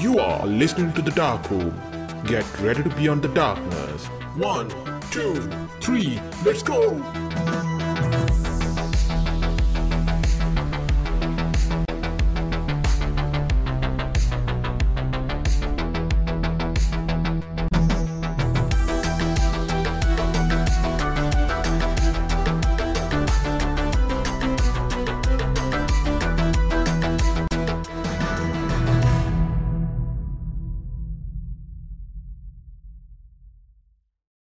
You are listening to The Dark Room. Get ready to be on the darkness. One, two, three, let's go!